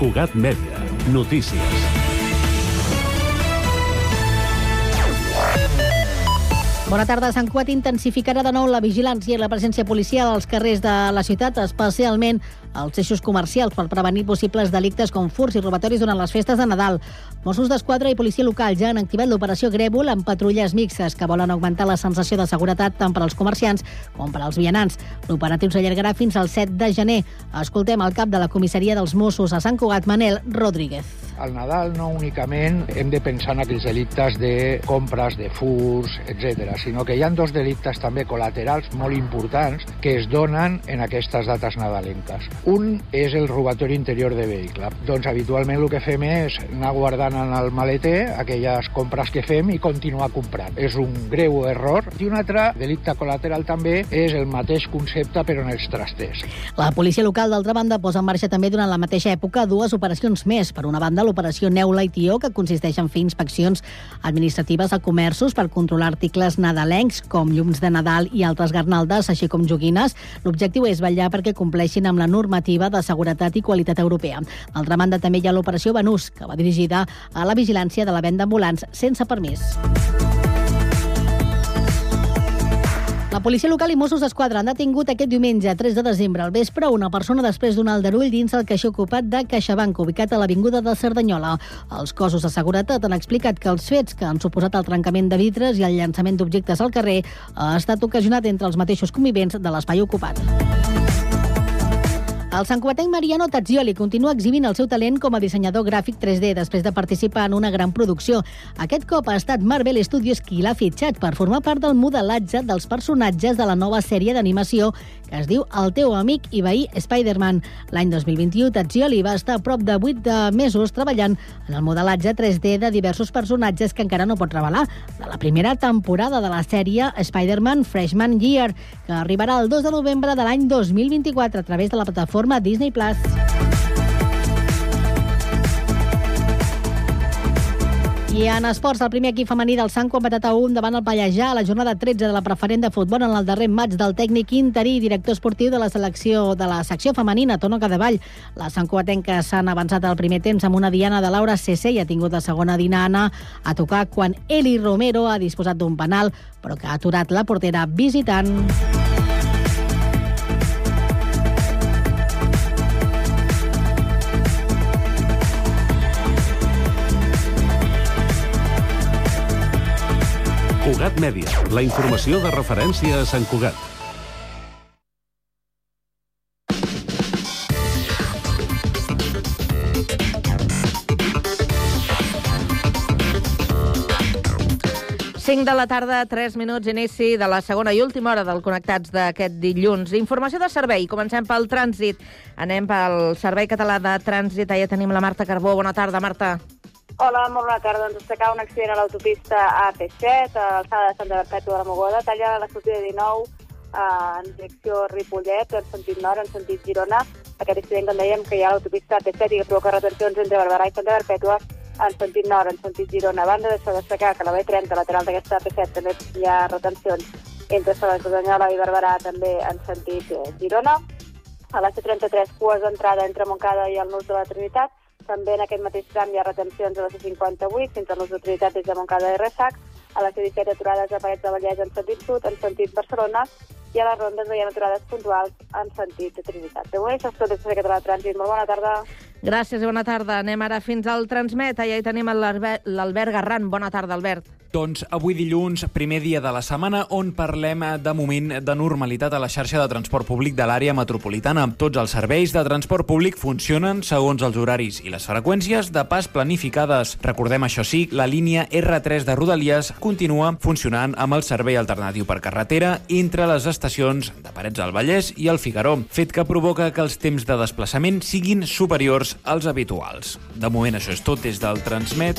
Cugat Mèdia. Notícies. Bona tarda. Sant Cugat intensificarà de nou la vigilància i la presència policial als carrers de la ciutat, especialment als eixos comercials, per prevenir possibles delictes com furts i robatoris durant les festes de Nadal. Mossos d'Esquadra i policia local ja han activat l'operació Grèvol amb patrulles mixtes que volen augmentar la sensació de seguretat tant per als comerciants com per als vianants. L'operatiu s'allargarà fins al 7 de gener. Escoltem el cap de la comissaria dels Mossos a Sant Cugat, Manel Rodríguez. Al Nadal no únicament hem de pensar en aquells delictes de compres, de furs, etc, sinó que hi ha dos delictes també col·laterals molt importants que es donen en aquestes dates nadalenques. Un és el robatori interior de vehicle. Doncs habitualment el que fem és anar guardant en el maleter aquelles compres que fem i continuar comprant. És un greu error. I un altre delicte col·lateral també és el mateix concepte però en els trasters. La policia local, d'altra banda, posa en marxa també durant la mateixa època dues operacions més. Per una banda, l'operació Neula i Tió, que consisteix en fer inspeccions administratives a comerços per controlar articles nadalencs, com llums de Nadal i altres garnaldes, així com joguines. L'objectiu és vetllar perquè compleixin amb la normativa de seguretat i qualitat europea. D'altra banda, també hi ha l'operació Benús, que va dirigida a la vigilància de la venda ambulants sense permís. La policia local i Mossos d'Esquadra han detingut aquest diumenge, 3 de desembre, al vespre, una persona després d'un aldarull dins el caixer ocupat de CaixaBank, ubicat a l'Avinguda de Cerdanyola. Els cossos de seguretat han explicat que els fets que han suposat el trencament de vitres i el llançament d'objectes al carrer ha estat ocasionat entre els mateixos convivents de l'espai ocupat. El santcuatenc Mariano Tazzioli continua exhibint el seu talent com a dissenyador gràfic 3D després de participar en una gran producció. Aquest cop ha estat Marvel Studios qui l'ha fitxat per formar part del modelatge dels personatges de la nova sèrie d'animació que es diu El teu amic i veí Spider-Man. L'any 2021, Tazzioli va estar a prop de 8 de mesos treballant en el modelatge 3D de diversos personatges que encara no pot revelar, de la primera temporada de la sèrie Spider-Man Freshman Year, que arribarà el 2 de novembre de l'any 2024 a través de la plataforma Disney Plus. I en esports, el primer equip femení del Sant ha empatat a 1 davant el Pallejà a la jornada 13 de la preferent de futbol en el darrer maig del tècnic interí i director esportiu de la selecció de la secció femenina, Tono Cadevall. Les santcuatenques s'han avançat al primer temps amb una diana de Laura CC i ha tingut la segona dinana a tocar quan Eli Romero ha disposat d'un penal, però que ha aturat la portera visitant. Cugat Mèdia, la informació de referència a Sant Cugat. Cinc de la tarda, 3 minuts, inici de la segona i última hora del Connectats d'aquest dilluns. Informació de servei. Comencem pel trànsit. Anem pel Servei Català de Trànsit. Allà tenim la Marta Carbó. Bona tarda, Marta. Hola, molt bona tarda. Ens destaca un accident a l'autopista AP7, a l'alçada de Santa Perpètua de la Mogoda, talla la sortida 19 eh, en direcció Ripollet, en sentit nord, en sentit Girona. Aquest accident, com dèiem, que hi ha a l'autopista AP7 i que provoca retencions entre Barberà i Santa Perpètua en sentit nord, en sentit Girona. A banda d'això, destacar que la B30, lateral d'aquesta AP7, també hi ha retencions entre Salats de Danyola i Barberà, també en sentit eh, Girona. A la C33, cues d'entrada entre Montcada i el Nus de la Trinitat, també en aquest mateix tram hi ha retencions a la C58 fins a l'ús d'utilitat des de Montcada i Ressac, a la C17 aturades a Parets de Vallès en sentit sud, en sentit Barcelona, i a les rondes veiem aturades puntuals en sentit de Trinitat. De moment, això és tot de Català Trànsit. Molt bona tarda. Gràcies i bona tarda. Anem ara fins al Transmet. Allà hi tenim l'Albert Garran. Bona tarda, Albert. Doncs avui dilluns, primer dia de la setmana, on parlem eh, de moment de normalitat a la xarxa de transport públic de l'àrea metropolitana. Tots els serveis de transport públic funcionen segons els horaris i les freqüències de pas planificades. Recordem, això sí, la línia R3 de Rodalies continua funcionant amb el servei alternatiu per carretera entre les estacions de Parets del Vallès i el Figaró, fet que provoca que els temps de desplaçament siguin superiors als habituals. De moment això és tot des del Transmet.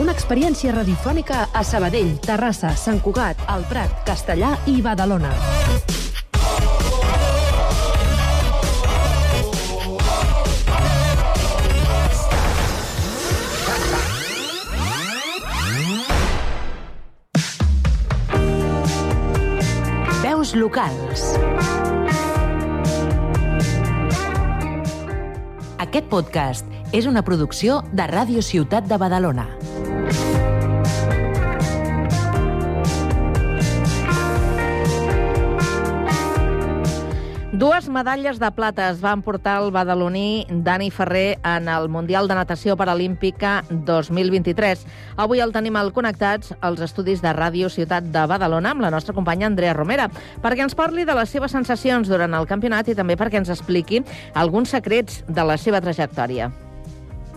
Una experiència radiofònica a Sabadell, Terrassa, Sant Cugat, El Prat, Castellà i Badalona. Veus locals. Aquest podcast és una producció de Ràdio Ciutat de Badalona. Dues medalles de plata es van portar el badaloní Dani Ferrer en el Mundial de Natació Paralímpica 2023. Avui el tenim al Connectats als estudis de Ràdio Ciutat de Badalona amb la nostra companya Andrea Romera, perquè ens parli de les seves sensacions durant el campionat i també perquè ens expliqui alguns secrets de la seva trajectòria.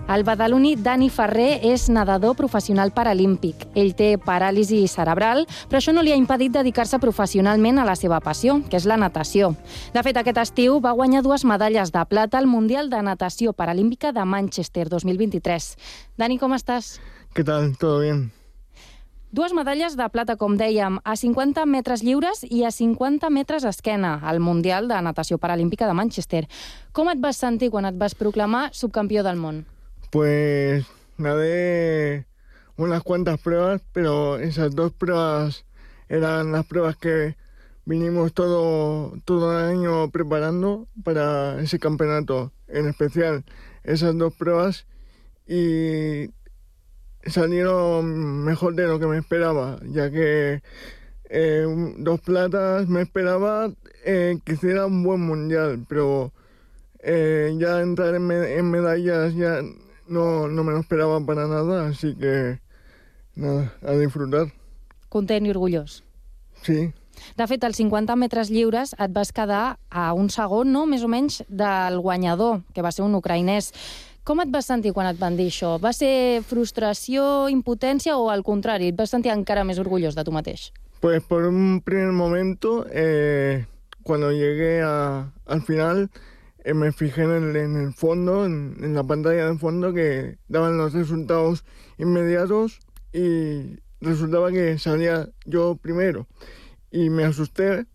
El badaloní Dani Ferrer és nedador professional paralímpic. Ell té paràlisi cerebral, però això no li ha impedit dedicar-se professionalment a la seva passió, que és la natació. De fet, aquest estiu va guanyar dues medalles de plata al Mundial de Natació Paralímpica de Manchester 2023. Dani, com estàs? ¿Qué tal? ¿Todo bien? Dues medalles de plata, com dèiem, a 50 metres lliures i a 50 metres esquena al Mundial de Natació Paralímpica de Manchester. Com et vas sentir quan et vas proclamar subcampió del món? Pues nadé unas cuantas pruebas, pero esas dos pruebas eran las pruebas que vinimos todo, todo el año preparando para ese campeonato, en especial. Esas dos pruebas, y salieron mejor de lo que me esperaba, ya que eh, dos platas me esperaba eh, que hiciera un buen mundial, pero eh, ya entrar en, en medallas ya no, no me lo esperaba para nada, así que nada, a disfrutar. Content i orgullós. Sí, De fet, als 50 metres lliures et vas quedar a un segon, no?, més o menys, del guanyador, que va ser un ucraïnès. Com et vas sentir quan et van dir això? Va ser frustració, impotència o, al contrari, et vas sentir encara més orgullós de tu mateix? Pues por un primer momento, eh, cuando llegué a- al final, eh, me fijé en el, fondo, en, la pantalla de fondo, que daban los resultados inmediatos y resultaba que salía yo primero. Y me asusté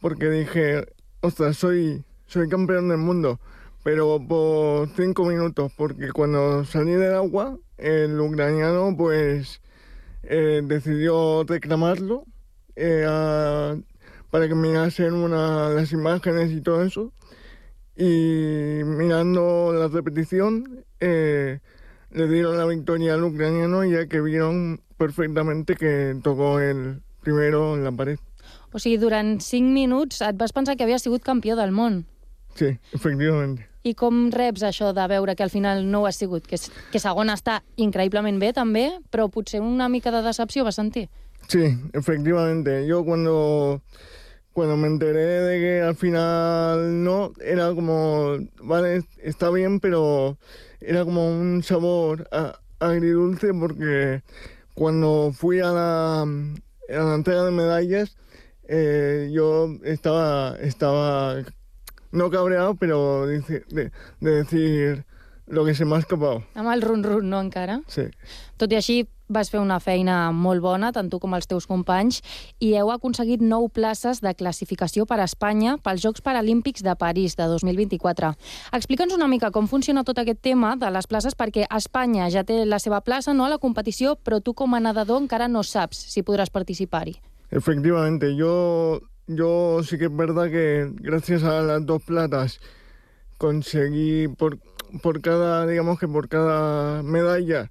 porque dije, ostras, soy, soy campeón del mundo, pero por cinco minutos, porque cuando salí del agua, el ucraniano pues eh, decidió reclamarlo eh, para que mirasen una, las imágenes y todo eso. Y mirando la repetición, eh, le dieron la victoria al ucraniano ya que vieron perfectamente que tocó el primero en la pared. O sigui, durant 5 minuts et vas pensar que havies sigut campió del món. Sí, efectivamente. I com reps això de veure que al final no ho has sigut? Que, que segon està increïblement bé, també, però potser una mica de decepció vas sentir. Sí, efectivamente. Yo cuando, cuando me enteré de que al final no, era como, vale, está bien, pero era como un sabor a- agridulce porque cuando fui a la, a la entrega de medallas, eh, yo estaba, estaba no cabreado, pero de decir lo que se me ha escapado. Amb el run-run, no, encara? Sí. Tot i així, vas fer una feina molt bona, tant tu com els teus companys, i heu aconseguit nou places de classificació per a Espanya pels Jocs Paralímpics de París de 2024. Explica'ns una mica com funciona tot aquest tema de les places, perquè Espanya ja té la seva plaça no, a la competició, però tu com a nedador encara no saps si podràs participar-hi. Efectivamente, yo, yo sí que es verdad que gracias a las dos platas conseguí por, por cada, digamos que por cada medalla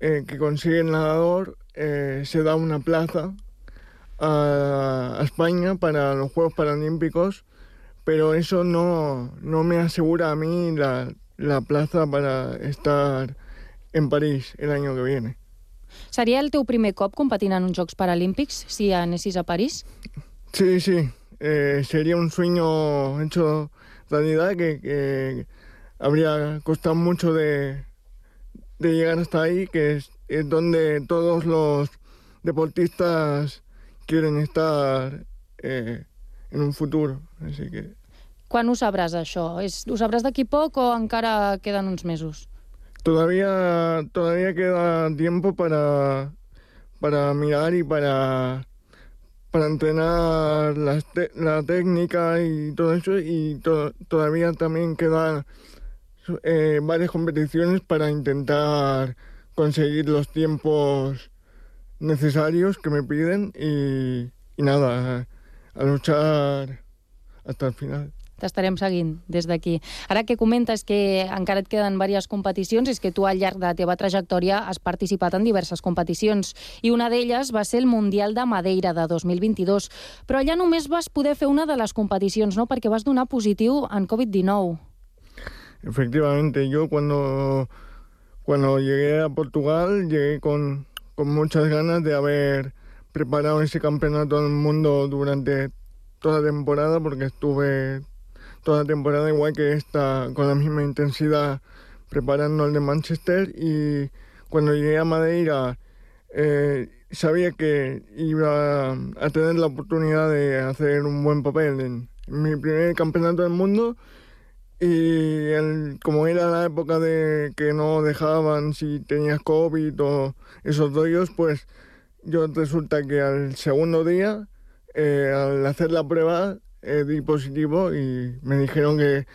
eh, que consigue el nadador eh, se da una plaza a, a España para los Juegos Paralímpicos, pero eso no, no me asegura a mí la, la plaza para estar en París el año que viene. Seria el teu primer cop competint en uns Jocs Paralímpics, si anessis a París? Sí, sí. Eh, sería un sueño hecho realidad que, que habría costado mucho de, de llegar hasta ahí, que es, es donde todos los deportistas quieren estar eh, en un futuro. Así que Quan ho sabràs, això? És, ho sabràs d'aquí poc o encara queden uns mesos? todavía, todavía queda tiempo para, para mirar y para, para entrenar te- la técnica y todo eso. Y to- todavía también quedan eh, varias competiciones para intentar conseguir los tiempos necesarios que me piden y, y nada, a, a luchar hasta el final. T'estarem seguint des d'aquí. Ara que comentes que encara et queden diverses competicions, és que tu al llarg de la teva trajectòria has participat en diverses competicions i una d'elles va ser el Mundial de Madeira de 2022. Però allà només vas poder fer una de les competicions, no? Perquè vas donar positiu en Covid-19. Efectivamente, yo cuando, cuando llegué a Portugal llegué con, con muchas ganas de haber preparado ese campeonato del mundo durante toda la temporada porque estuve toda la temporada igual que esta con la misma intensidad preparando el de Manchester. Y cuando llegué a Madeira eh, sabía que iba a tener la oportunidad de hacer un buen papel en, en mi primer campeonato del mundo y el- como era la época de que no dejaban si tenías COVID o esos rollos, pues yo resulta que al segundo día, eh, al hacer la prueba, eh, di positivo y me dijeron que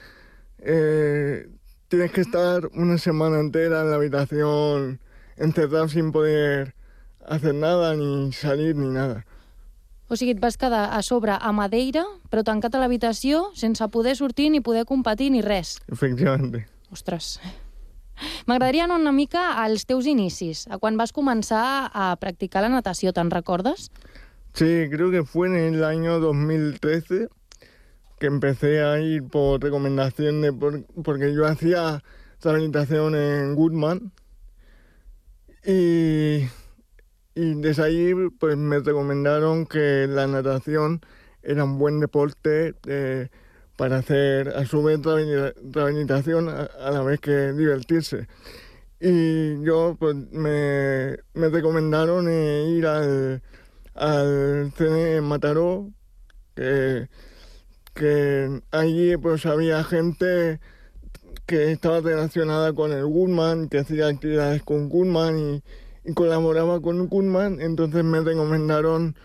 eh, tienes que estar una semana entera en la habitación encerrado sin poder hacer nada, ni salir, ni nada. O sigui, et vas quedar a sobre a Madeira, però tancat a l'habitació, sense poder sortir ni poder competir ni res. Efectivamente. Ostres. M'agradaria anar una mica als teus inicis, a quan vas començar a practicar la natació, te'n recordes? Sí, creo que fue en el año 2013 que empecé a ir por recomendación de por- porque yo hacía rehabilitación en Goodman y, y desde allí pues me recomendaron que la natación era un buen deporte eh, para hacer a su vez rehabili- rehabilitación a, la vez que divertirse. Y yo pues me, me recomendaron eh, ir al, al CNE Mataró, que, que allí pues había gente que estaba relacionada con el Goodman, que hacía actividades con Goodman y colaboraba con Goodman, entonces me recomendaron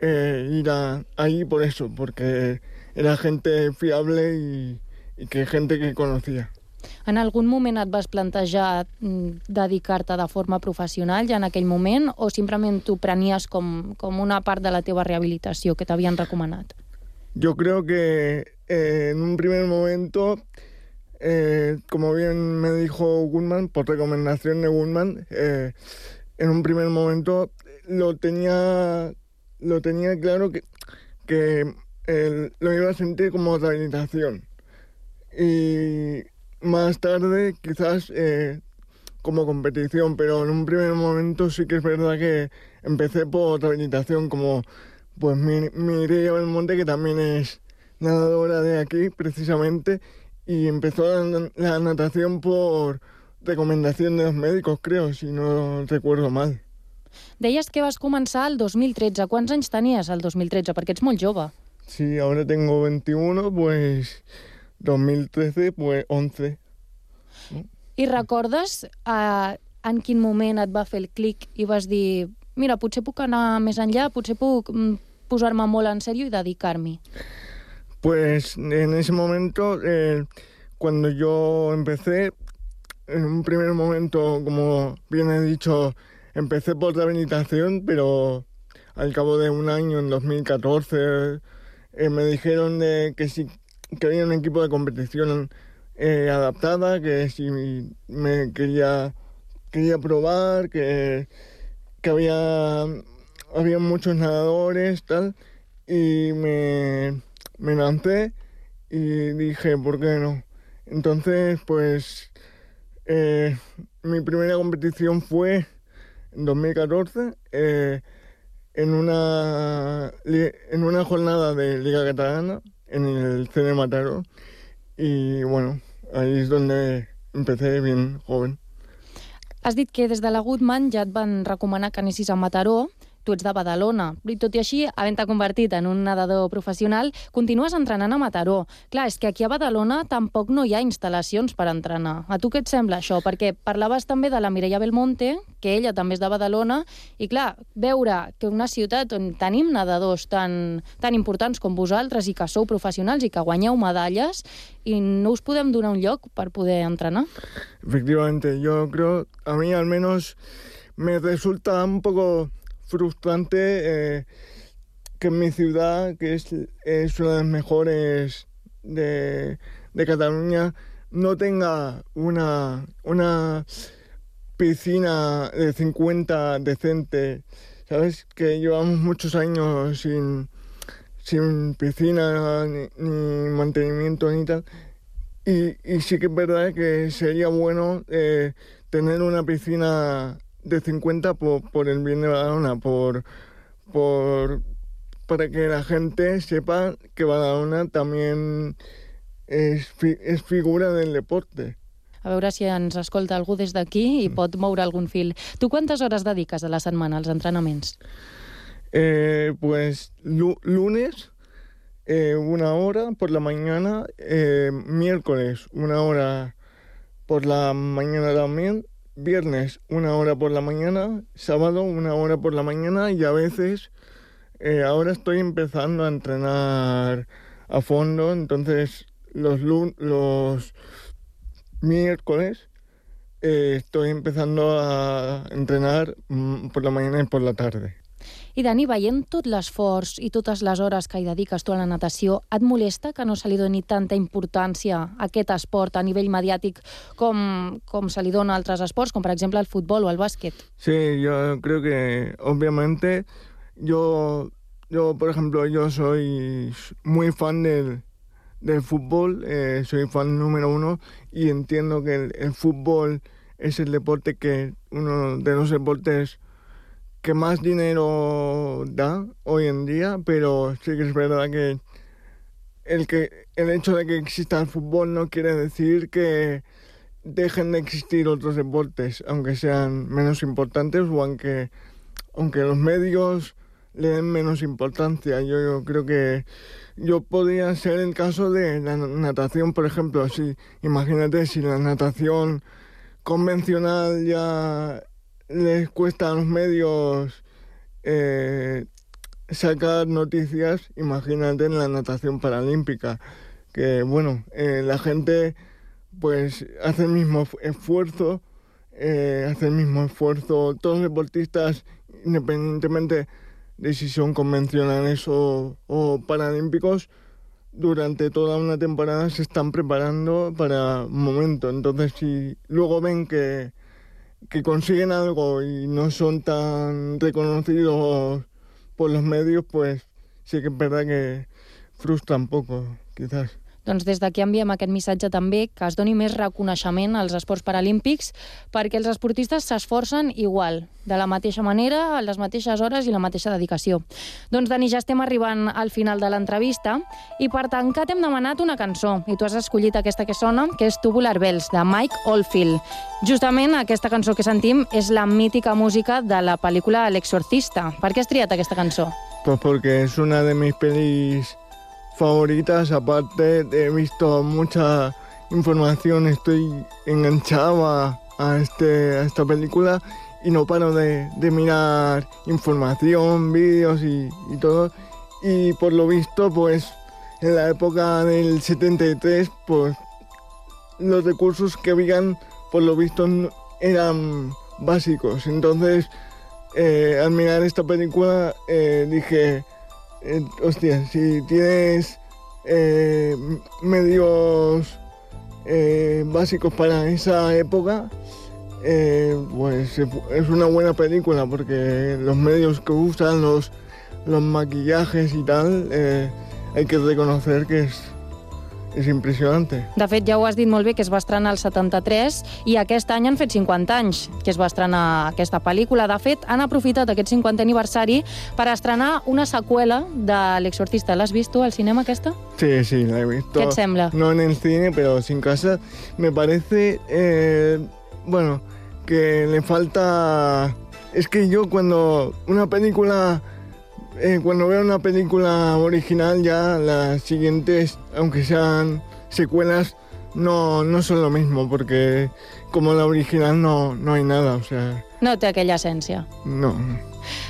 eh, ir a, allí por eso, porque era gente fiable y, y que gente que conocía. En algun moment et vas plantejar mm, dedicar-te de forma professional ja en aquell moment o simplement t'ho prenies com, com una part de la teva rehabilitació que t'havien recomanat? Yo creo que eh, en un primer momento, eh, como bien me dijo Goodman, por recomendación de Goodman, eh, en un primer momento lo tenía, lo tenía claro que, que lo iba a sentir como rehabilitación. Y más tarde quizás eh, como competición, pero en un primer momento sí que es verdad que empecé por rehabilitación como pues mi, Mireia Belmonte, que también es nadadora de aquí precisamente, y empezó la, la natación por recomendación de los médicos, creo, si no recuerdo mal. Deies que vas començar el 2013. Quants anys tenies el 2013? Perquè ets molt jove. Sí, ahora tengo 21, pues 2013, pues 11. I recordes eh, en quin moment et va fer el clic i vas dir mira, potser puc anar més enllà, potser puc mm, posar-me molt en sèrio i dedicar-m'hi? Pues en ese momento, eh, cuando yo empecé, en un primer momento, como bien he dicho, empecé por rehabilitación, pero al cabo de un año, en 2014, eh, me dijeron de que si que había un equipo de competición eh, adaptada, que si me quería, quería probar, que, que había, había muchos nadadores, tal, y me, me lancé y dije, ¿por qué no? Entonces, pues, eh, mi primera competición fue en 2014, eh, en, una, en una jornada de Liga Catalana, en el CN Mataró, y bueno, ahí es donde empecé bien joven. Has dit que des de la Goodman ja et van recomanar que anessis a Mataró, tu ets de Badalona, i tot i així, havent-te convertit en un nedador professional, continues entrenant a Mataró. Clar, és que aquí a Badalona tampoc no hi ha instal·lacions per entrenar. A tu què et sembla això? Perquè parlaves també de la Mireia Belmonte, que ella també és de Badalona, i clar, veure que una ciutat on tenim nedadors tan, tan importants com vosaltres i que sou professionals i que guanyeu medalles i no us podem donar un lloc per poder entrenar? Efectivamente, yo creo, a mí al menos me resulta un poco frustrante eh, que mi ciudad, que es, es una de las mejores de, de Cataluña, no tenga una, una piscina de 50 decente. Sabes que llevamos muchos años sin, sin piscina ni, ni mantenimiento ni tal. Y, y, sí que es verdad que sería bueno eh, tener una piscina de 50 por, por el bien de Badalona, por, por, para que la gente sepa que Badalona también és, fi, és figura del deporte. A veure si ens escolta algú des d'aquí i pot moure algun fil. Tu quantes hores dediques a la setmana als entrenaments? Eh, pues lunes eh, una hora por la mañana, eh, miércoles una hora por la mañana también, viernes una hora por la mañana, sábado una hora por la mañana y a veces eh, ahora estoy empezando a entrenar a fondo, entonces los, los miércoles eh, estoy empezando a entrenar mm, por la mañana y por la tarde. I Dani, veient tot l'esforç i totes les hores que hi dediques tu a la natació, et molesta que no se li doni tanta importància a aquest esport a nivell mediàtic com, com se li dona a altres esports, com per exemple el futbol o el bàsquet? Sí, yo creo que obviamente yo, yo por ejemplo, yo soy muy fan del, del fútbol, eh, soy fan número uno y entiendo que el, el fútbol es el deporte que uno de los deportes que más dinero da hoy en día, pero sí que es verdad que el, que el hecho de que exista el fútbol no quiere decir que dejen de existir otros deportes, aunque sean menos importantes o aunque, aunque los medios le den menos importancia. Yo, yo creo que yo podría ser el caso de la natación, por ejemplo. Si, imagínate si la natación convencional ya les cuesta a los medios eh, sacar noticias, imagínate en la natación paralímpica, que bueno, eh, la gente pues hace el mismo esfuerzo, eh, hace el mismo esfuerzo, todos los deportistas, independientemente de si son convencionales o, o paralímpicos, durante toda una temporada se están preparando para un momento. Entonces, si luego ven que que consiguen algo y no son tan reconocidos por los medios, pues sí que es verdad que frustra un poco, quizás. Doncs des d'aquí enviem aquest missatge també que es doni més reconeixement als esports paralímpics perquè els esportistes s'esforcen igual, de la mateixa manera, a les mateixes hores i la mateixa dedicació. Doncs, Dani, ja estem arribant al final de l'entrevista i per tancar t'hem demanat una cançó i tu has escollit aquesta que sona, que és Tubular Bells, de Mike Oldfield. Justament aquesta cançó que sentim és la mítica música de la pel·lícula L'Exorcista. Per què has triat aquesta cançó? Pues porque es una de mis pelis favoritas, aparte he visto mucha información, estoy enganchado a, este, a esta película y no paro de, mirar información, vídeos y, y, todo. Y por lo visto, pues en la época del 73, pues los recursos que habían, por lo visto, eran básicos. Entonces, eh, al mirar esta película, eh, dije, hostia, si tienes eh, medios eh, básicos para esa época, eh, pues es una buena película porque los medios que usan, los, los maquillajes y tal, hay que reconocer que es és impressionant. De fet, ja ho has dit molt bé, que es va estrenar el 73 i aquest any han fet 50 anys que es va estrenar aquesta pel·lícula. De fet, han aprofitat aquest 50 aniversari per estrenar una seqüela de L'Exorcista. L'has vist tu al cinema, aquesta? Sí, sí, la he visto. Què et sembla? No en el cine, pero sin casa. Me parece, eh, bueno, que le falta... Es que yo cuando una película, eh, cuando veo una película original ya las siguientes, aunque sean secuelas, no, no son lo mismo, porque como la original no, no hay nada, o sea, No té aquella essència. no.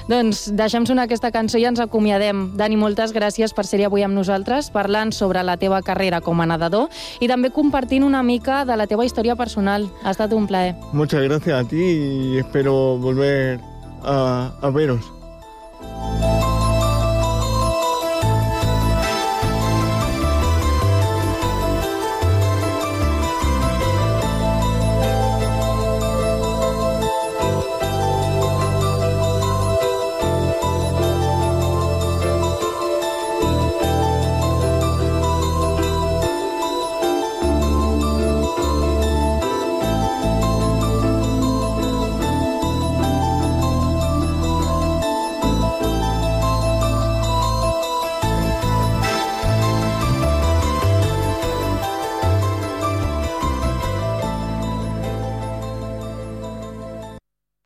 Doncs deixem sonar aquesta cançó i ens acomiadem. Dani, moltes gràcies per ser avui amb nosaltres, parlant sobre la teva carrera com a nedador i també compartint una mica de la teva història personal. Ha estat un plaer. Muchas gracias a ti y espero volver a, a veros.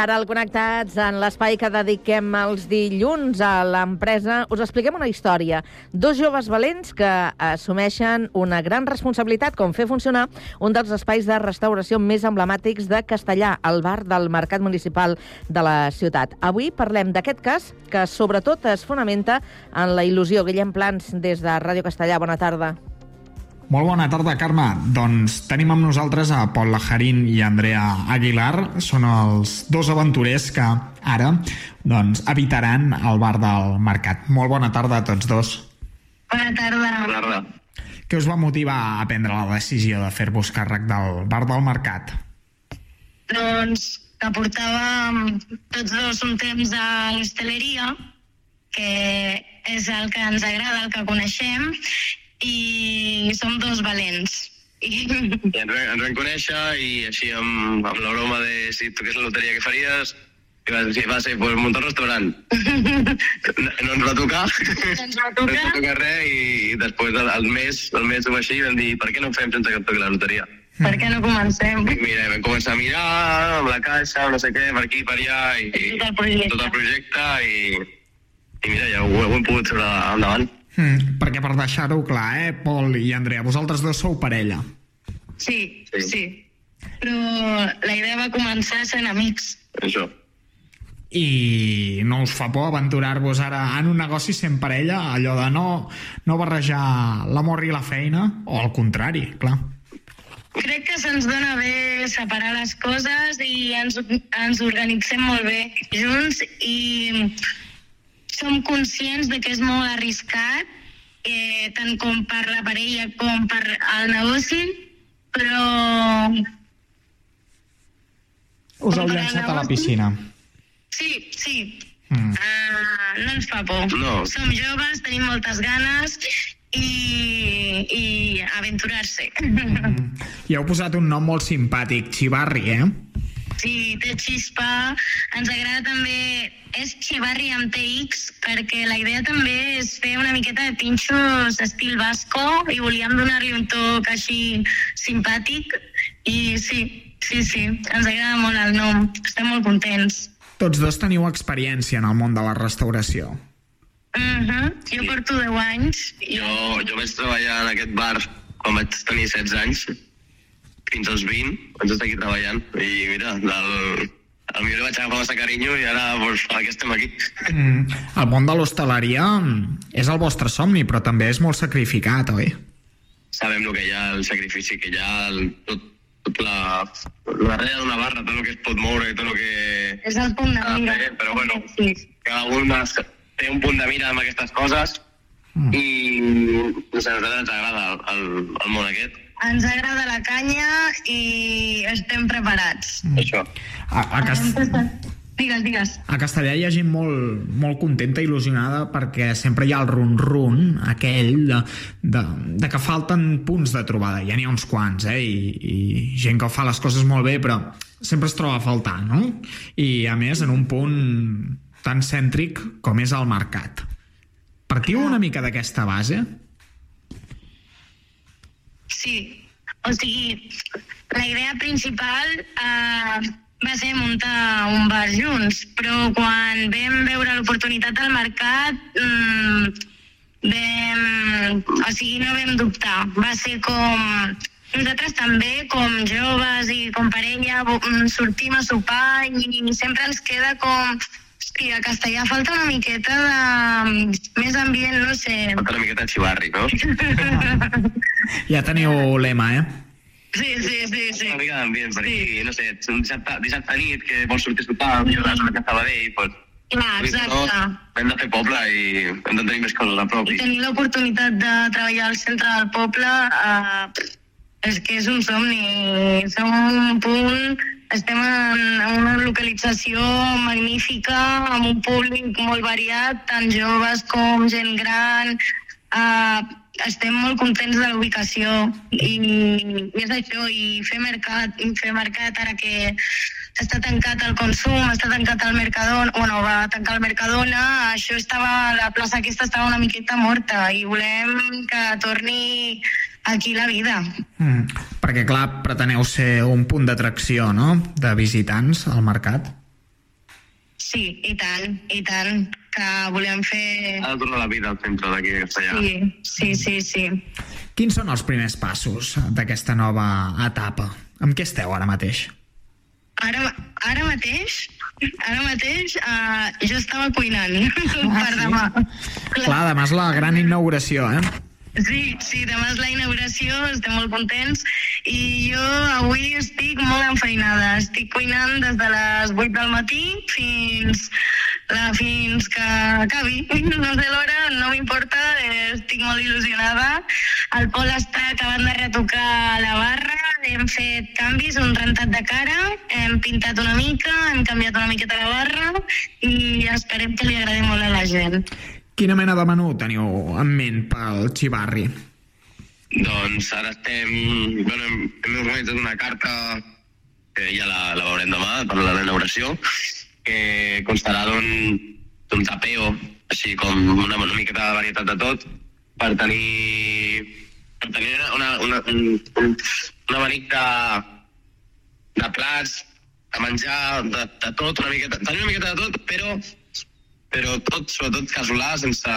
Ara al Connectats, en l'espai que dediquem els dilluns a l'empresa, us expliquem una història. Dos joves valents que assumeixen una gran responsabilitat com fer funcionar un dels espais de restauració més emblemàtics de Castellà, el bar del Mercat Municipal de la ciutat. Avui parlem d'aquest cas que sobretot es fonamenta en la il·lusió. Guillem Plans, des de Ràdio Castellà, bona tarda. Molt bona tarda, Carme. Doncs tenim amb nosaltres a Pol Lajarín i Andrea Aguilar. Són els dos aventurers que ara doncs, habitaran el bar del Mercat. Molt bona tarda a tots dos. Bona tarda. Bona tarda. Què us va motivar a prendre la decisió de fer-vos càrrec del bar del Mercat? Doncs que portàvem tots dos un temps a l'hostaleria, que és el que ens agrada, el que coneixem, i som dos valents. I... Ens, vam, ens vam conèixer i així amb, amb la broma de si toqués la loteria que faries, i va, sí, va ser pues, muntar un restaurant. No, no ens va tocar. Ens va No ens va tocar res i, i després al, al mes, al mes o així vam dir per què no ho fem sense que toqui la loteria? Per què no comencem? I mira, vam començar a mirar amb la caixa, no sé què, per aquí, per allà, i, i Tot el projecte. tot el projecte i, i mira, ja ho, ho hem pogut treure endavant. Hmm, perquè per deixar-ho clar, eh, Pol i Andrea, vosaltres dos sou parella. Sí, sí, sí. Però la idea va començar sent amics. Això. I no us fa por aventurar-vos ara en un negoci sent parella, allò de no, no barrejar l'amor i la feina, o al contrari, clar. Crec que se'ns dona bé separar les coses i ens, ens organitzem molt bé junts i som conscients de que és molt arriscat, eh, tant com per la parella com per al negoci, però Us heu llançat a la piscina. sí, sí, Mm. uh, no ens fa por. No. Som joves, tenim moltes ganes i, i aventurar-se. I heu posat un nom molt simpàtic, Xivarri, eh? Sí, té xispa. Ens agrada també... És xivarri amb TX, perquè la idea també és fer una miqueta de pinxos estil basco i volíem donar-li un toc així simpàtic. I sí, sí, sí, ens agrada molt el nom. Estem molt contents. Tots dos teniu experiència en el món de la restauració. Mhm, Jo porto 10 anys. Jo, jo vaig treballar en aquest bar quan vaig tenir 16 anys, fins als 20, vaig estar aquí treballant. I mira, del, al millor li vaig agafar massa carinyo i ara pues, ara que estem aquí. Mm, el món de l'hostaleria mm, és el vostre somni, però també és molt sacrificat, oi? Sabem el que hi ha, el sacrifici que hi ha, el, tot, tot la, la darrere d'una barra, tot el que es pot moure i tot el que... És el punt de mira. fer, però bueno, cada un té un punt de mira amb aquestes coses i no sé, a nosaltres ens agrada el, el, el món aquest. Ens agrada la canya i estem preparats. Això. A, a, Cas Digues, digues. a Castellà hi ha gent molt, molt contenta i il·lusionada perquè sempre hi ha el run-run aquell de, de, de que falten punts de trobada. Ja n'hi ha uns quants, eh? I, I gent que fa les coses molt bé, però sempre es troba a faltar, no? I, a més, en un punt tan cèntric com és el mercat. Partiu una mica d'aquesta base? Sí, o sigui, la idea principal eh, va ser muntar un bar junts, però quan vam veure l'oportunitat al mercat, mm, vam, o sigui, no vam dubtar. Va ser com... Nosaltres també, com joves i com parella, mm, sortim a sopar i sempre ens queda com... Hosti, a Castellà falta una miqueta de més ambient, no sé. Falta una miqueta de xivarri, no? Ja teniu lema, eh? Sí, sí, sí, sí. Una mica d'ambient per aquí, no sé, un dissabte, dissabte nit que vols sortir a sopar, millor vas a Sabadell, pues, Clar, exacte. hem de fer poble i hem de tenir més coses a prop. I I, tenir l'oportunitat de treballar al centre del poble eh, és que és un somni. Som un punt, estem en, en una localització magnífica, amb un públic molt variat, tant joves com gent gran. Eh, estem molt contents de la ubicació i, i és això, i fer mercat, i fer mercat ara que està tancat el consum, està tancat el Mercadona, bueno, va tancar el Mercadona, això estava, la plaça aquesta estava una miqueta morta i volem que torni aquí la vida. Mm. Perquè, clar, preteneu ser un punt d'atracció, no?, de visitants al mercat. Sí, i tant, i tant, que volem fer... ha de tornar la vida al centre d'aquí de Castellà. Sí, sí, sí, sí. Quins són els primers passos d'aquesta nova etapa? Amb què esteu ara mateix? Ara, ara mateix, ara mateix, uh, jo estava cuinant per demà. Clar, demà és la gran inauguració, eh? Sí, sí, demà és la inauguració, estem molt contents i jo avui estic molt enfeinada. Estic cuinant des de les 8 del matí fins, la, fins que acabi. No sé l'hora, no m'importa, estic molt il·lusionada. El Pol està acabant de retocar la barra, hem fet canvis, un rentat de cara, hem pintat una mica, hem canviat una miqueta la barra i esperem que li agradi molt a la gent. Quina mena de menú teniu en ment pel xivarri? Doncs ara estem... Bueno, hem, hem organitzat una carta que ja la, la veurem demà per la inauguració, que constarà d'un tapeo, així com una, una miqueta de varietat de tot, per tenir, per tenir una, una, un, un, un abanic de, de plats, de menjar, de, de tot, una miqueta, tenir una miqueta de tot, però, però tot, sobretot casolà, sense...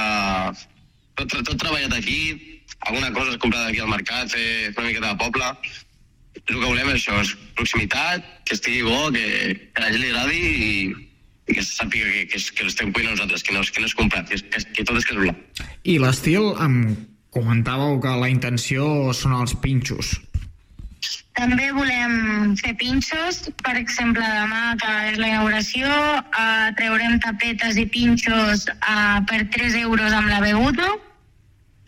Tot, tot treballat aquí, alguna cosa es comprada aquí al mercat, fer, una miqueta de poble. El que volem és això, és proximitat, que estigui bo, que, que la gent li agradi i, i que se sàpiga que, que, és, que l'estem cuinant nosaltres, que no, és- que no és comprat, que, és, que, que tot és casolà. I l'estil, em comentàveu que la intenció són els pinxos. També volem fer pinxos, per exemple, demà, que és la inauguració, eh, treurem tapetes i pinxos eh, per 3 euros amb la beguda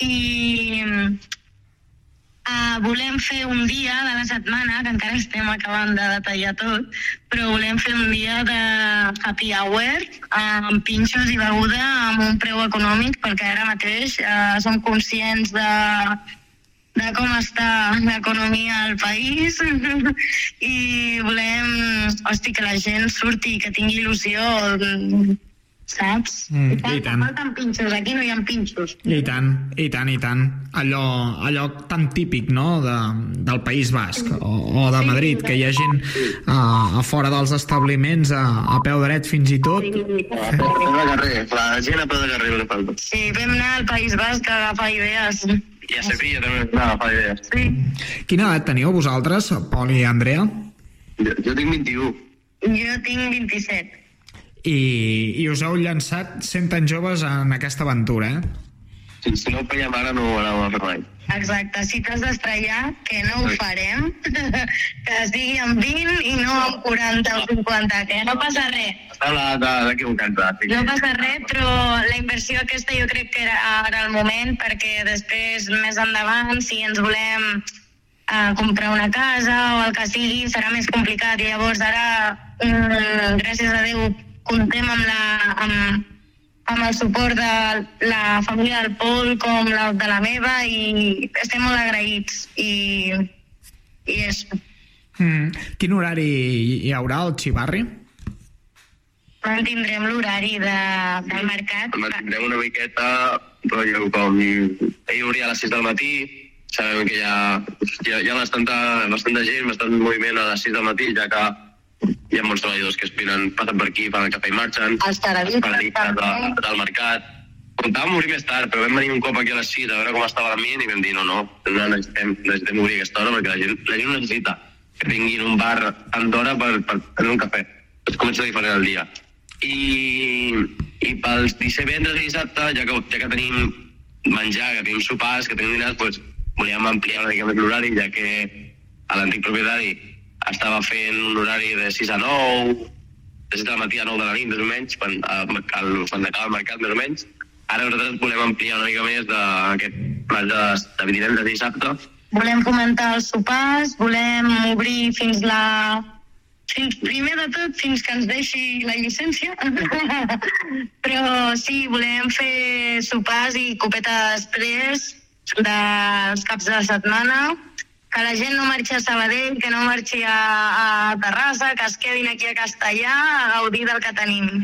i eh, volem fer un dia de la setmana, que encara estem acabant de detallar tot, però volem fer un dia de happy hour eh, amb pinxos i beguda amb un preu econòmic, perquè ara mateix eh, som conscients de, de com està l'economia al país i volem hosti, que la gent surti, que tingui il·lusió saps? Mm, I i tant. Falten pinxos, aquí no hi ha pinxos. I tant, i tant, i tant. Allò, allò tan típic, no?, de, del País Basc o, o de Madrid, que hi ha gent a, a fora dels establiments a, a peu dret fins i tot. A peu de carrer, la gent a peu de carrer. Sí, vam anar al País Basc a agafar idees. I a Sevilla també no, fa idees. Sí. Quina edat teniu vosaltres, Pol i Andrea? Jo, jo tinc 21. Jo tinc 27. I, i us heu llançat sent tan joves en aquesta aventura, eh? Si, si no ho fèiem ara no ho fer mai. Exacte, si t'has d'estrellar, que no ho farem, que sigui amb 20 i no amb 40 o 50, que no passa res. Està la d'equivocar-te. Sí. No passa res, però la inversió aquesta jo crec que era ara el moment, perquè després, més endavant, si ens volem eh, comprar una casa o el que sigui, serà més complicat. I llavors ara, mm, gràcies a Déu, comptem amb, la, amb, amb el suport de la família del Pol com la de la meva i estem molt agraïts. I, i és... Mm. Quin horari hi haurà al Xivarri? Mantindrem l'horari de, del mercat. Mantindrem una miqueta, rotllo com... Ahir obria a les 6 del matí, sabem que hi ha, hi ha, hi ha bastanta, bastanta gent, bastant moviment a les 6 del matí, ja que hi ha molts treballadors que aspiren, passen per aquí, fan cafè i marxen. Els paradistes de, del mercat. Comptàvem obrir més tard, però vam venir un cop aquí a les 6 a veure com estava l'ambient i vam dir no, no, no necessitem, necessitem obrir aquesta hora perquè la gent, la gent necessita que tinguin un bar tant d'hora per, per prendre un cafè. Es comença diferent el dia. I, i pels dissabtes i dissabte, ja que, ja que tenim menjar, que tenim sopars, que tenim dinars, doncs volíem ampliar una mica més l'horari, ja que a l'antic propietari estava fent un horari de 6 a 9, de 7 del matí a 9 de la nit, més o menys, quan, al, quan acaba el mercat, més o menys. Ara nosaltres volem ampliar una mica més d'aquest pla de, de divendres i dissabte. Volem fomentar els sopars, volem obrir fins la... Fins, primer de tot, fins que ens deixi la llicència. Però sí, volem fer sopars i copetes després dels caps de setmana que la gent no marxi a Sabadell, que no marxi a, a Terrassa, que es quedin aquí a Castellà a gaudir del que tenim.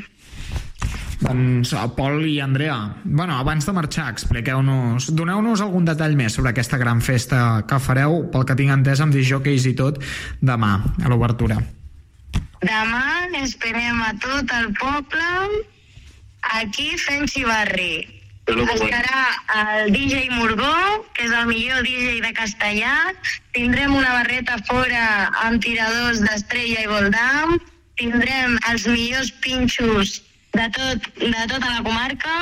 Doncs, eh, Pol i Andrea, bueno, abans de marxar, expliqueu-nos, doneu-nos algun detall més sobre aquesta gran festa que fareu, pel que tinc entès amb disjòqueis i tot, demà, a l'obertura. Demà esperem a tot el poble aquí fent xivarri. Estarà el DJ Morgó, que és el millor DJ de Castellà. Tindrem una barreta fora amb tiradors d'estrella i voldam. Tindrem els millors pinxos de, tot, de tota la comarca.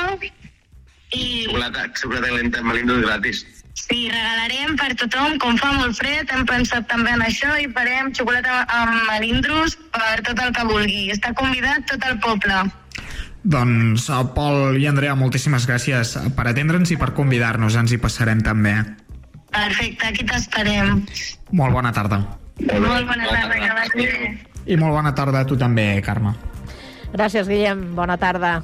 I Xocolata, xocolata calenta amb melindros gratis. sí, regalarem per tothom, com fa molt fred, hem pensat també en això i farem xocolata amb melindros per tot el que vulgui. Està convidat tot el poble. Doncs, eh, Pol i Andrea, moltíssimes gràcies per atendre'ns i per convidar-nos, ens hi passarem també. Perfecte, aquí t'esperem. Molt bona tarda. Molt bona tarda, que vagi bé. I molt bona tarda a tu també, Carme. Gràcies, Guillem. Bona tarda.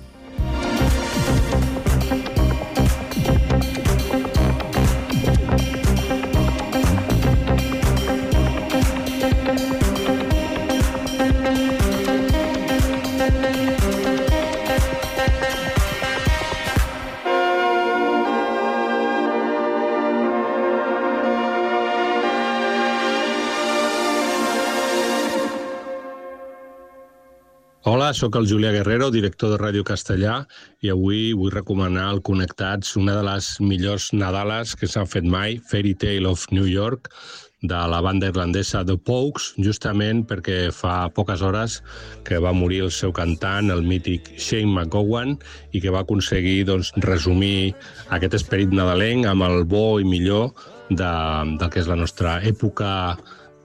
Hola, sóc el Julià Guerrero, director de Ràdio Castellà, i avui vull recomanar al Connectats una de les millors Nadales que s'han fet mai, Fairy Tale of New York, de la banda irlandesa The Pogues, justament perquè fa poques hores que va morir el seu cantant, el mític Shane McGowan, i que va aconseguir doncs, resumir aquest esperit nadalenc amb el bo i millor de, del que és la nostra època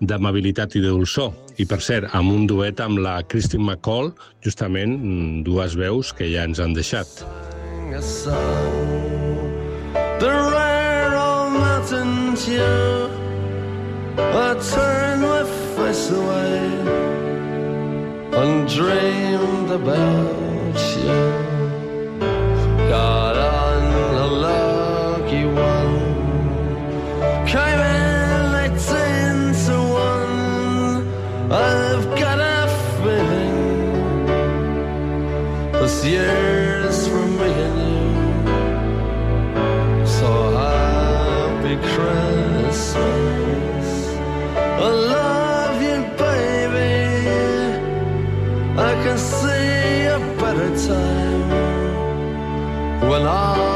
d'amabilitat i de dolçor. I, per cert, amb un duet amb la Christine McCall, justament mm, dues veus que ja ens han deixat. The rare old mountain dew. I turned my face away and dreamed about you. six years from and you. So happy Christmas. I love you, baby. I can see a better time when I.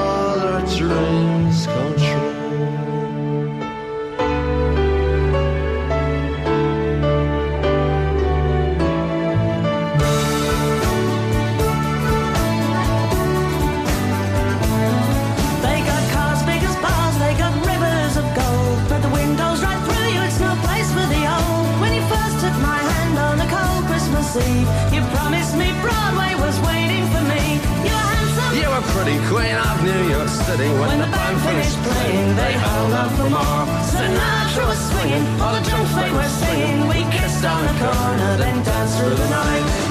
melody when the band finished playing. They held out for more. Sinatra was swinging, all the drums they were singing. We kissed on the corner, then danced through the night.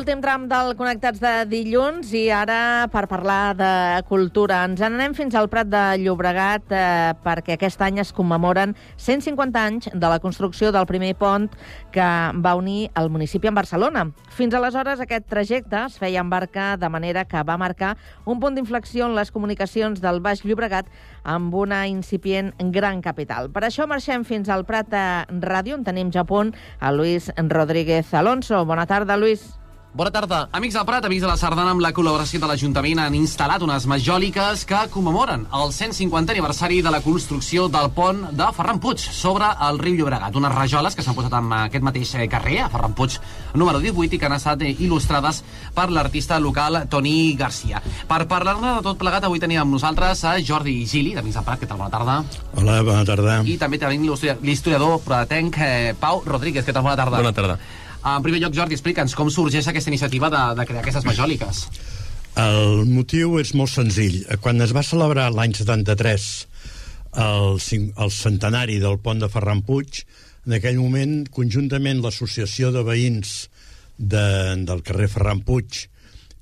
Últim tram del Connectats de dilluns i ara per parlar de cultura. Ens en anem fins al Prat de Llobregat eh, perquè aquest any es commemoren 150 anys de la construcció del primer pont que va unir el municipi amb Barcelona. Fins aleshores aquest trajecte es feia en barca de manera que va marcar un punt d'inflexió en les comunicacions del Baix Llobregat amb una incipient gran capital. Per això marxem fins al Prat de Ràdio, on tenim ja a punt a Luis Rodríguez Alonso. Bona tarda, Luis. Bona tarda. Amics del Prat, amics de la Sardana, amb la col·laboració de l'Ajuntament han instal·lat unes majòliques que commemoren el 150 aniversari de la construcció del pont de Ferran Puig sobre el riu Llobregat. Unes rajoles que s'han posat en aquest mateix carrer, a Ferran Puig número 18, i que han estat eh, il·lustrades per l'artista local Toni Garcia. Per parlar-ne de tot plegat, avui tenim amb nosaltres a Jordi Gili, d'Amics del Prat. Què tal? Bona tarda. Hola, bona tarda. I també tenim l'historiador pratenc eh, Pau Rodríguez. Què tal? Bona tarda. Bona tarda. En primer lloc, Jordi, explica'ns com sorgeix aquesta iniciativa de, de crear aquestes majòliques. El motiu és molt senzill. Quan es va celebrar l'any 73 el, el centenari del pont de Ferran Puig, en aquell moment, conjuntament l'Associació de Veïns de, del carrer Ferran Puig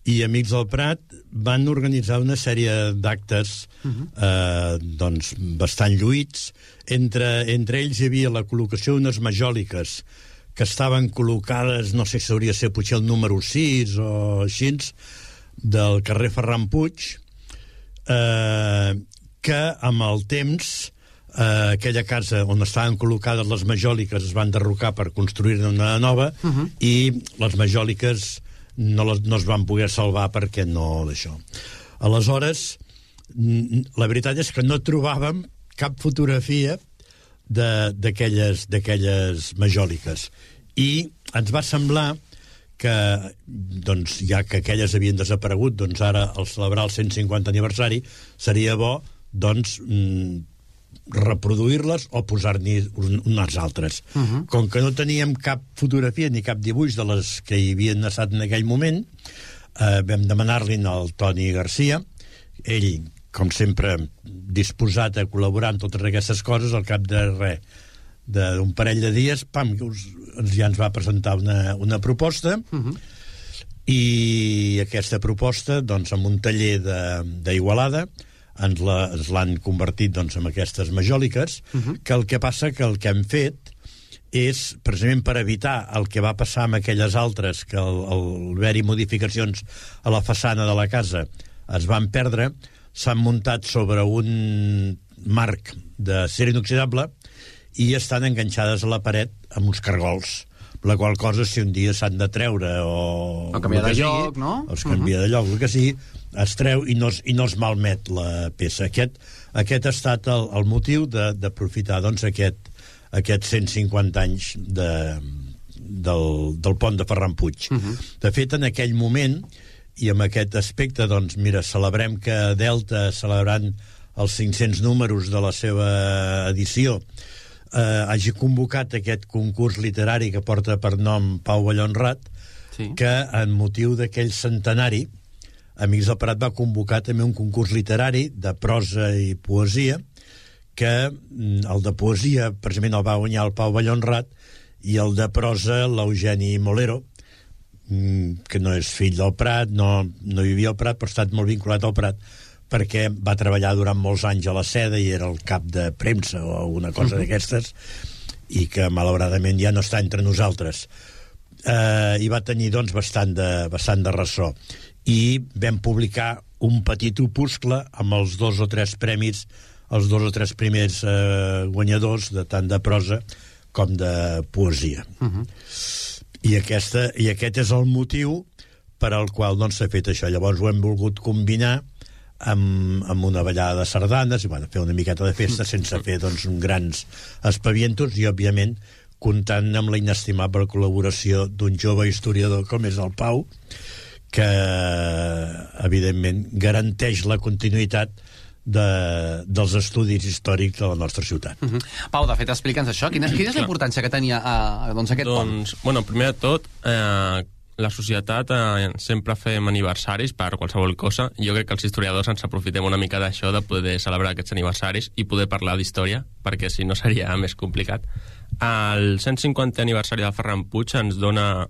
i Amics del Prat van organitzar una sèrie d'actes eh, doncs, bastant lluïts. Entre, entre ells hi havia la col·locació d'unes majòliques que estaven col·locades, no sé si hauria de ser potser el número 6 o així, del carrer Ferran Puig, eh, que amb el temps eh, aquella casa on estaven col·locades les majòliques es van derrocar per construir-ne una nova uh -huh. i les majòliques no, les, no es van poder salvar perquè no d'això. Aleshores, la veritat és que no trobàvem cap fotografia d'aquelles majòliques i ens va semblar que doncs, ja que aquelles havien desaparegut doncs ara al celebrar el 150 aniversari seria bo doncs mm, reproduir-les o posar-n'hi un- unes altres. Uh -huh. Com que no teníem cap fotografia ni cap dibuix de les que hi havien estat en aquell moment, eh, vam demanar-li al Toni Garcia, ell, com sempre, disposat a col·laborar en totes aquestes coses, al cap de res, d'un parell de dies, pam, us, ens, ja ens va presentar una, una proposta, uh -huh. i aquesta proposta, doncs, amb un taller d'Igualada, ens l'han convertit doncs, en aquestes majòliques, uh -huh. que el que passa que el que hem fet és, precisament per evitar el que va passar amb aquelles altres, que al, al haver-hi modificacions a la façana de la casa es van perdre, s'han muntat sobre un marc de ser inoxidable i estan enganxades a la paret amb uns cargols la qual cosa, si un dia s'han de treure o... O canviar de sigui, lloc, no? O es canvia de lloc, el que sigui, es treu i no es, i no es malmet la peça. Aquest, aquest ha estat el, el motiu d'aprofitar doncs, aquest, aquests 150 anys de, del, del pont de Ferran Puig. Uh -huh. De fet, en aquell moment, i amb aquest aspecte, doncs, mira, celebrem que Delta, celebrant els 500 números de la seva edició, eh, hagi convocat aquest concurs literari que porta per nom Pau Ballonrat, sí. que en motiu d'aquell centenari Amics del Prat va convocar també un concurs literari de prosa i poesia que mm, el de poesia precisament el va guanyar el Pau Ballonrat i el de prosa l'Eugeni Molero que no és fill del Prat no, no vivia al Prat però ha estat molt vinculat al Prat perquè va treballar durant molts anys a la seda i era el cap de premsa o alguna cosa d'aquestes i que malauradament ja no està entre nosaltres. Eh, i va tenir doncs bastant de, bastant de ressò. I vam publicar un petit opuscle amb els dos o tres premis els dos o tres primers eh, guanyadors de tant de prosa com de poesia. Uh -huh. I, aquesta, i aquest és el motiu per al qual doncs, s'ha fet això. Llavors ho hem volgut combinar amb, amb una ballada de sardanes i bueno, fer una miqueta de festa sense fer doncs, grans espavientos i, òbviament, comptant amb la inestimable col·laboració d'un jove historiador com és el Pau, que, evidentment, garanteix la continuïtat de, dels estudis històrics de la nostra ciutat. Uh -huh. Pau, de fet, explica'ns això. Quina, quina és la importància que tenia eh, doncs, aquest doncs, bueno, primer de tot, eh, la societat eh, sempre fem aniversaris per qualsevol cosa. Jo crec que els historiadors ens aprofitem una mica d'això, de poder celebrar aquests aniversaris i poder parlar d'història, perquè si no seria més complicat. El 150 aniversari de Ferran Puig ens dona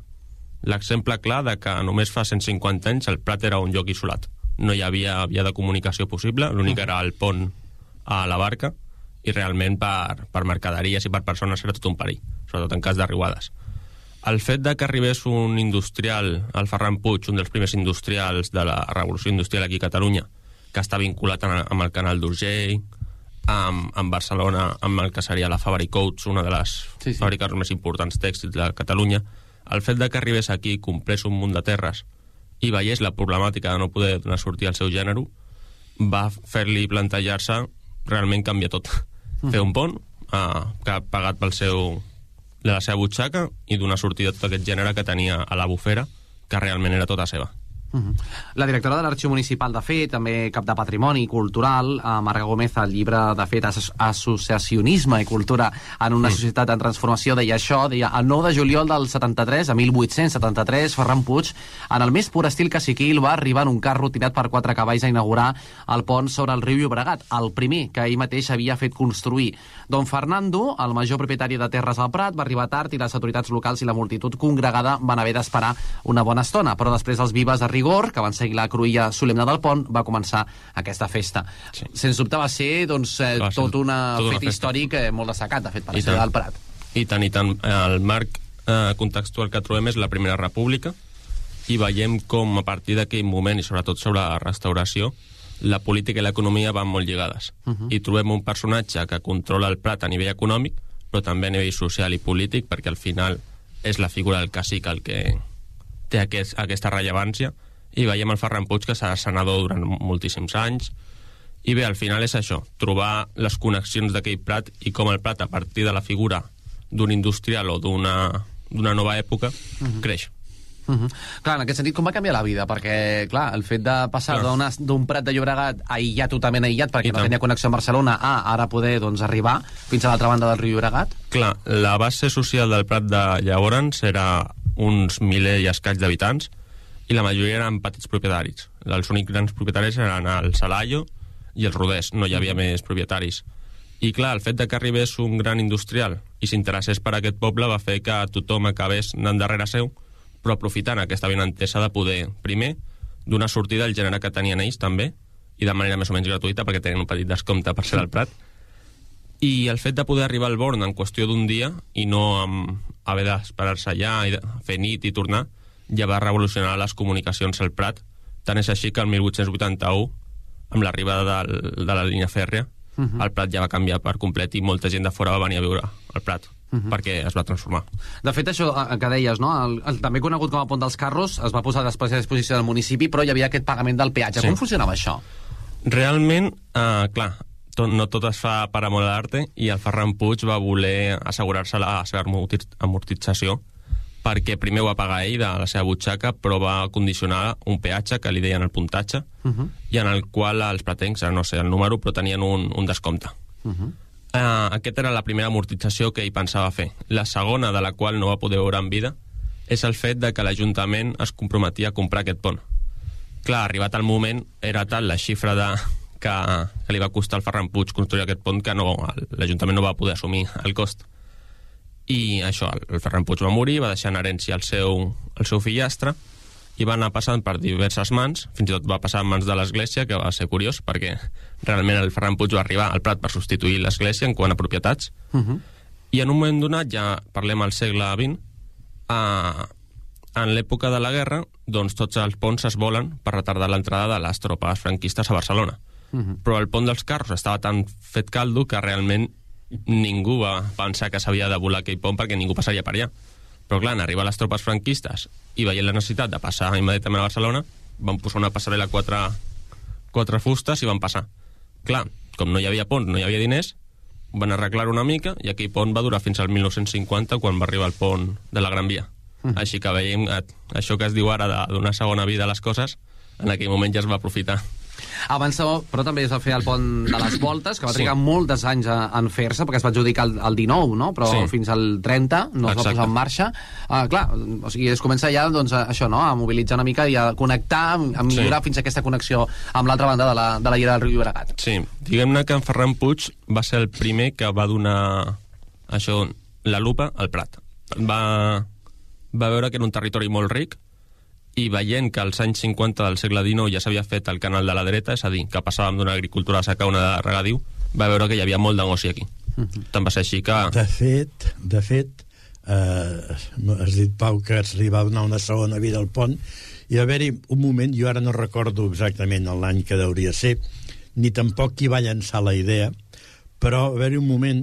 l'exemple clar de que només fa 150 anys el Prat era un lloc isolat. No hi havia via de comunicació possible, l'únic era el pont a la barca, i realment per, per mercaderies i per persones era tot un perill, sobretot en cas de riuades. El fet de que arribés un industrial, el Ferran Puig, un dels primers industrials de la revolució industrial aquí a Catalunya, que està vinculat amb el canal d'Urgell, amb, amb Barcelona, amb el que seria la Fabri Coats, una de les sí, sí. fàbriques més importants tèxtils de Catalunya, el fet de que arribés aquí, comprés un munt de terres i veiés la problemàtica de no poder donar sortir al seu gènere, va fer-li plantejar-se realment canviar tot. Mm. Fer un pont eh, que ha pagat pel seu, de la seva butxaca i donar sortida a tot aquest gènere que tenia a la bufera, que realment era tota seva. -huh. La directora de l'Arxiu Municipal de FET, també cap de Patrimoni Cultural, eh, Marga Gómez, el llibre de FET, Asso Associacionisme i Cultura en una Mm. societat en transformació, deia això, deia el 9 de juliol del 73, a 1873, Ferran Puig, en el més pur estil caciquil, va arribar en un carro tirat per quatre cavalls a inaugurar el pont sobre el riu Llobregat, el primer que ell mateix havia fet construir. Don Fernando, el major propietari de Terres al Prat, va arribar tard i les autoritats locals i la multitud congregada van haver d'esperar una bona estona, però després els vives de rigor, que van seguir la cruïlla solemne del pont, va començar aquesta festa. Sí. Sens dubte va ser doncs, eh, Va ser tot una fet històric eh, molt destacat, de fet, per I ser tant. del Prat. I tant, i tant. El marc eh, contextual que trobem és la Primera República i veiem com a partir d'aquell moment, i sobretot sobre la restauració, la política i l'economia van molt lligades. Uh -huh. I trobem un personatge que controla el Prat a nivell econòmic, però també a nivell social i polític, perquè al final és la figura del cacic el que té aquest, aquesta rellevància, i veiem el Ferran Puig que serà senador durant moltíssims anys, i bé, al final és això, trobar les connexions d'aquell Prat i com el Prat, a partir de la figura d'un industrial o d'una d'una nova època, uh -huh. creix. Uh -huh. Clar, en aquest sentit, com va canviar la vida? Perquè, clar, el fet de passar d'un Prat de Llobregat aïllat, totalment aïllat, perquè I no tant. tenia connexió amb Barcelona, a ara poder doncs, arribar fins a l'altra banda del riu Llobregat? Clar, la base social del Prat de llavors era uns miler i escaig d'habitants i la majoria eren petits propietaris. Els únics grans propietaris eren el Salayo i els Roders, no hi havia més propietaris. I clar, el fet de que arribés un gran industrial i s'interessés per aquest poble va fer que tothom acabés anant darrere seu, però aprofitant aquesta benentesa de poder, primer, donar sortida al gènere que tenien ells també, i de manera més o menys gratuïta, perquè tenien un petit descompte per ser al Prat, i el fet de poder arribar al Born en qüestió d'un dia i no amb haver d'esperar-se allà i fer nit i tornar, ja va revolucionar les comunicacions al Prat. Tant és així que el 1881, amb l'arribada del, de la línia fèrrea, uh Mhm. -huh. el Prat ja va canviar per complet i molta gent de fora va venir a viure al Prat, uh Mhm. -huh. perquè es va transformar. De fet, això eh, que deies, no? el, el, també conegut com a Pont dels Carros, es va posar després a disposició del municipi, però hi havia aquest pagament del peatge. Sí. Com funcionava això? Realment, eh, clar, tot, no tot es fa per amor a l'arte i el Ferran Puig va voler assegurar-se la seva amorti- amortització perquè primer ho va pagar ell de la seva butxaca però va condicionar un peatge que li deien el puntatge Uh -huh. i en el qual els pretencs, no sé el número, però tenien un, un descompte. Uh -huh. Uh, aquesta era la primera amortització que ell pensava fer. La segona, de la qual no va poder veure en vida, és el fet de que l'Ajuntament es comprometia a comprar aquest pont. Clar, arribat el moment, era tal la xifra de, que, que li va costar al Ferran Puig construir aquest pont que no, l'Ajuntament no va poder assumir el cost. I això, el, Ferran Puig va morir, va deixar en herència el seu, el seu fillastre, i va anar passant per diverses mans, fins i tot va passar en mans de l'Església, que va ser curiós, perquè realment el Ferran Puig va arribar al Prat per substituir l'Església en quant a propietats, Uh -huh. i en un moment donat, ja parlem al segle XX, eh, en l'època de la guerra, doncs tots els ponts es volen per retardar l'entrada de les tropes franquistes a Barcelona. Uh -huh. Però el pont dels carros estava tan fet caldo que realment ningú va pensar que s'havia de volar aquell pont perquè ningú passaria per allà. Però clar, en arribar les tropes franquistes i veient la necessitat de passar immediatament a Barcelona, van posar una passarel·la a quatre, quatre fustes i van passar. Clar, com no hi havia pont, no hi havia diners, van arreglar una mica i aquell pont va durar fins al 1950 quan va arribar el pont de la Gran Via. Mm. Així que veiem això que es diu ara de donar segona vida a les coses, en aquell moment ja es va aprofitar. Abans, però també es va fer el pont de les voltes, que va Sí. trigar molts anys a, en fer-se, perquè es va adjudicar el, el 19, no? però Sí. fins al 30 no es va Exacte. posar en marxa. Uh, clar, o sigui, es comença ja doncs, a, això, no? a mobilitzar una mica i a connectar, a millorar Sí. fins a aquesta connexió amb l'altra banda de la, de la llera del riu Llobregat. Sí, diguem-ne que en Ferran Puig va ser el primer que va donar això, la lupa al Prat. Va, va veure que era un territori molt ric i veient que als anys 50 del segle XIX ja s'havia fet el canal de la dreta, és a dir, que passàvem d'una agricultura seca a una de regadiu, va veure que hi havia molt de negoci aquí. Tant va ser així que... De fet, de fet, eh, has dit, Pau, que es li va donar una segona vida al pont, i va haver-hi un moment, jo ara no recordo exactament l'any que hauria ser, ni tampoc qui va llançar la idea, però va haver-hi un moment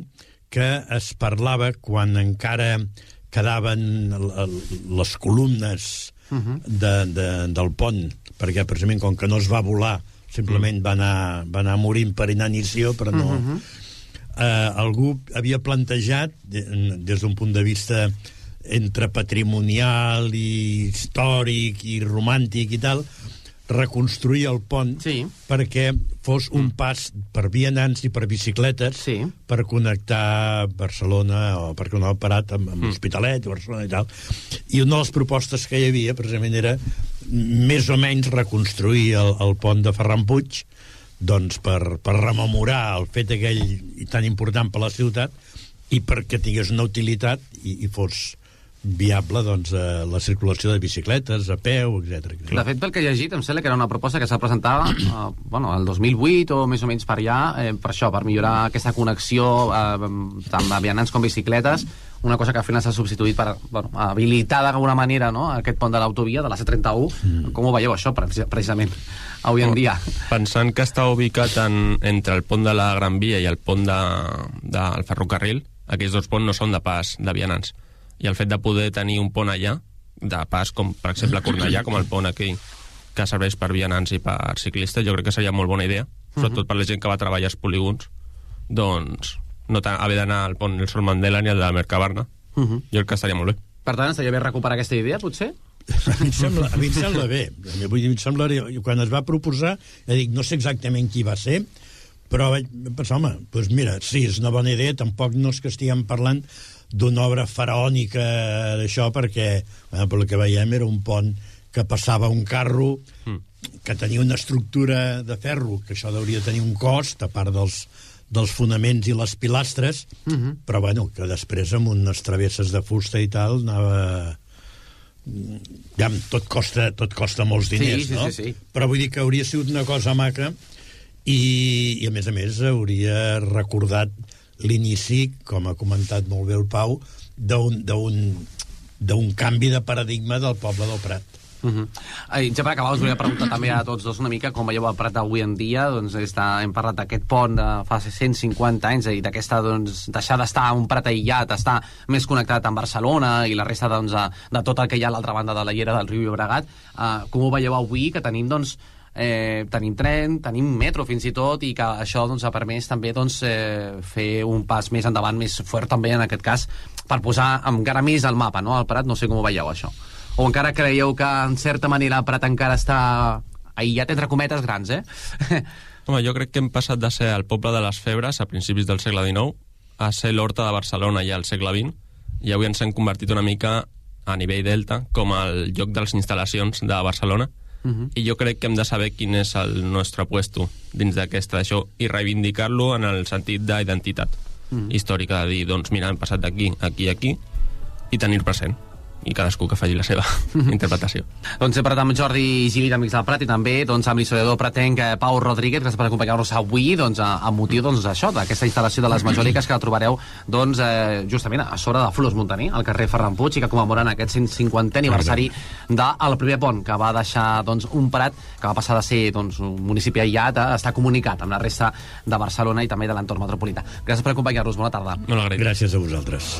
que es parlava quan encara quedaven l- l- les columnes de, de, del pont, perquè precisament com que no es va volar, simplement va, anar, va anar morint per inanició, però no... Mhm. eh, algú havia plantejat, de- des d'un punt de vista entre patrimonial i històric i romàntic i tal, reconstruir el pont sí. perquè fos un pas per vianants i per bicicletes sí. per connectar Barcelona o perquè no ha parat amb, amb l'Hospitalet i Barcelona i tal. I una de les propostes que hi havia precisament era més o menys reconstruir el, el pont de Ferran Puig doncs per, per rememorar el fet aquell tan important per la ciutat i perquè tingués una utilitat i, i fos viable doncs, eh, la circulació de bicicletes, a peu, etc. De fet, pel que he llegit, em sembla que era una proposta que s'ha presentat eh, bueno, el 2008 o més o menys per allà, eh, per això, per millorar aquesta connexió eh, tant de vianants com bicicletes, una cosa que al final s'ha substituït per bueno, habilitar d'alguna manera no? aquest pont de l'autovia, de la C31. Mm. Com ho veieu, això, pre- precisament, avui en dia? Pensant que està ubicat en, entre el pont de la Gran Via i el pont de, del ferrocarril, aquells dos ponts no són de pas de vianants. I el fet de poder tenir un pont allà, de pas com, per exemple, a Cornellà, com el pont aquell que serveix per vianants i per ciclistes, jo crec que seria molt bona idea, sobretot per la gent que va treballar als polígons, doncs no haver d'anar al pont Nelson Mandela ni al de Mercabarna. Uh -huh. Jo crec que estaria molt bé. Per tant, estaria bé recuperar aquesta idea, potser? A mi em sembla, a mi em sembla bé. Vull dir, em sembla, quan es va proposar, ja dic, no sé exactament qui va ser, però vaig pensar, home, doncs mira, sí, és una bona idea, tampoc no és que estiguem parlant d'una obra faraònica d'això, perquè, bueno, pel que veiem, era un pont que passava un carro que tenia una estructura de ferro, que això hauria de tenir un cost, a part dels, dels fonaments i les pilastres, Mhm. però bueno, que després amb unes travesses de fusta i tal anava ja, tot costa, tot costa molts Sí, diners, sí, no? sí, sí. Però vull dir que hauria sigut una cosa maca i, i a més a més hauria recordat l'inici, com ha comentat molt bé el Pau, d'un canvi de paradigma del poble del Prat. Uh -huh. I ja per acabar us volia preguntar també a tots dos una mica com veieu el Prat d'avui en dia doncs està, hem parlat d'aquest pont de fa 150 anys i d'aquesta doncs, deixar d'estar un Prat aïllat estar més connectat amb Barcelona i la resta doncs, de, de tot el que hi ha a l'altra banda de la llera del riu Llobregat uh, com ho veieu avui que tenim doncs eh, tenim tren, tenim metro fins i tot i que això doncs, ha permès també doncs, eh, fer un pas més endavant més fort també en aquest cas per posar encara més al mapa no? el Prat, no sé com ho veieu això o encara creieu que en certa manera el Prat encara està aïllat entre cometes grans, eh? Home, jo crec que hem passat de ser el poble de les febres a principis del segle XIX a ser l'horta de Barcelona ja al segle XX i avui ens hem convertit una mica a nivell delta com el lloc de les instal·lacions de Barcelona Mhm. i jo crec que hem de saber quin és el nostre puesto dins d'aquesta això i reivindicar-lo en el sentit d'identitat Mhm. històrica, de dir, doncs mira, hem passat d'aquí, aquí, aquí i tenir present i cadascú que faci la seva interpretació. doncs he parlat amb Jordi Gili d'Amics del Prat i també doncs, amb l'historiador pratenc eh, Pau Rodríguez, gràcies per acompanyar-nos avui doncs, a, motiu doncs, d'això, d'aquesta instal·lació de les majòliques que trobareu doncs, eh, justament a sobre de Flors Montaner, al carrer Ferran Puig, i que commemoren aquest 150è aniversari del primer pont, que va deixar doncs, un Prat que va passar de ser doncs, un municipi aïllat a estar comunicat amb la resta de Barcelona i també de l'entorn metropolità. Gràcies per acompanyar-nos, bona tarda. Agraït. Gràcies a vosaltres.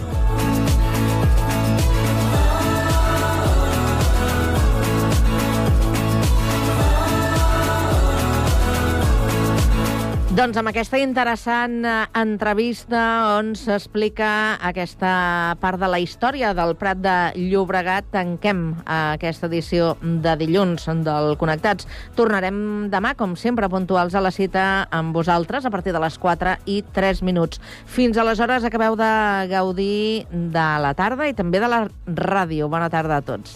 Doncs amb aquesta interessant eh, entrevista on s'explica aquesta part de la història del Prat de Llobregat, tanquem eh, aquesta edició de dilluns del Connectats. Tornarem demà, com sempre, puntuals a la cita amb vosaltres a partir de les 4 i 3 minuts. Fins aleshores acabeu de gaudir de la tarda i també de la ràdio. Bona tarda a tots.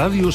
Ràdio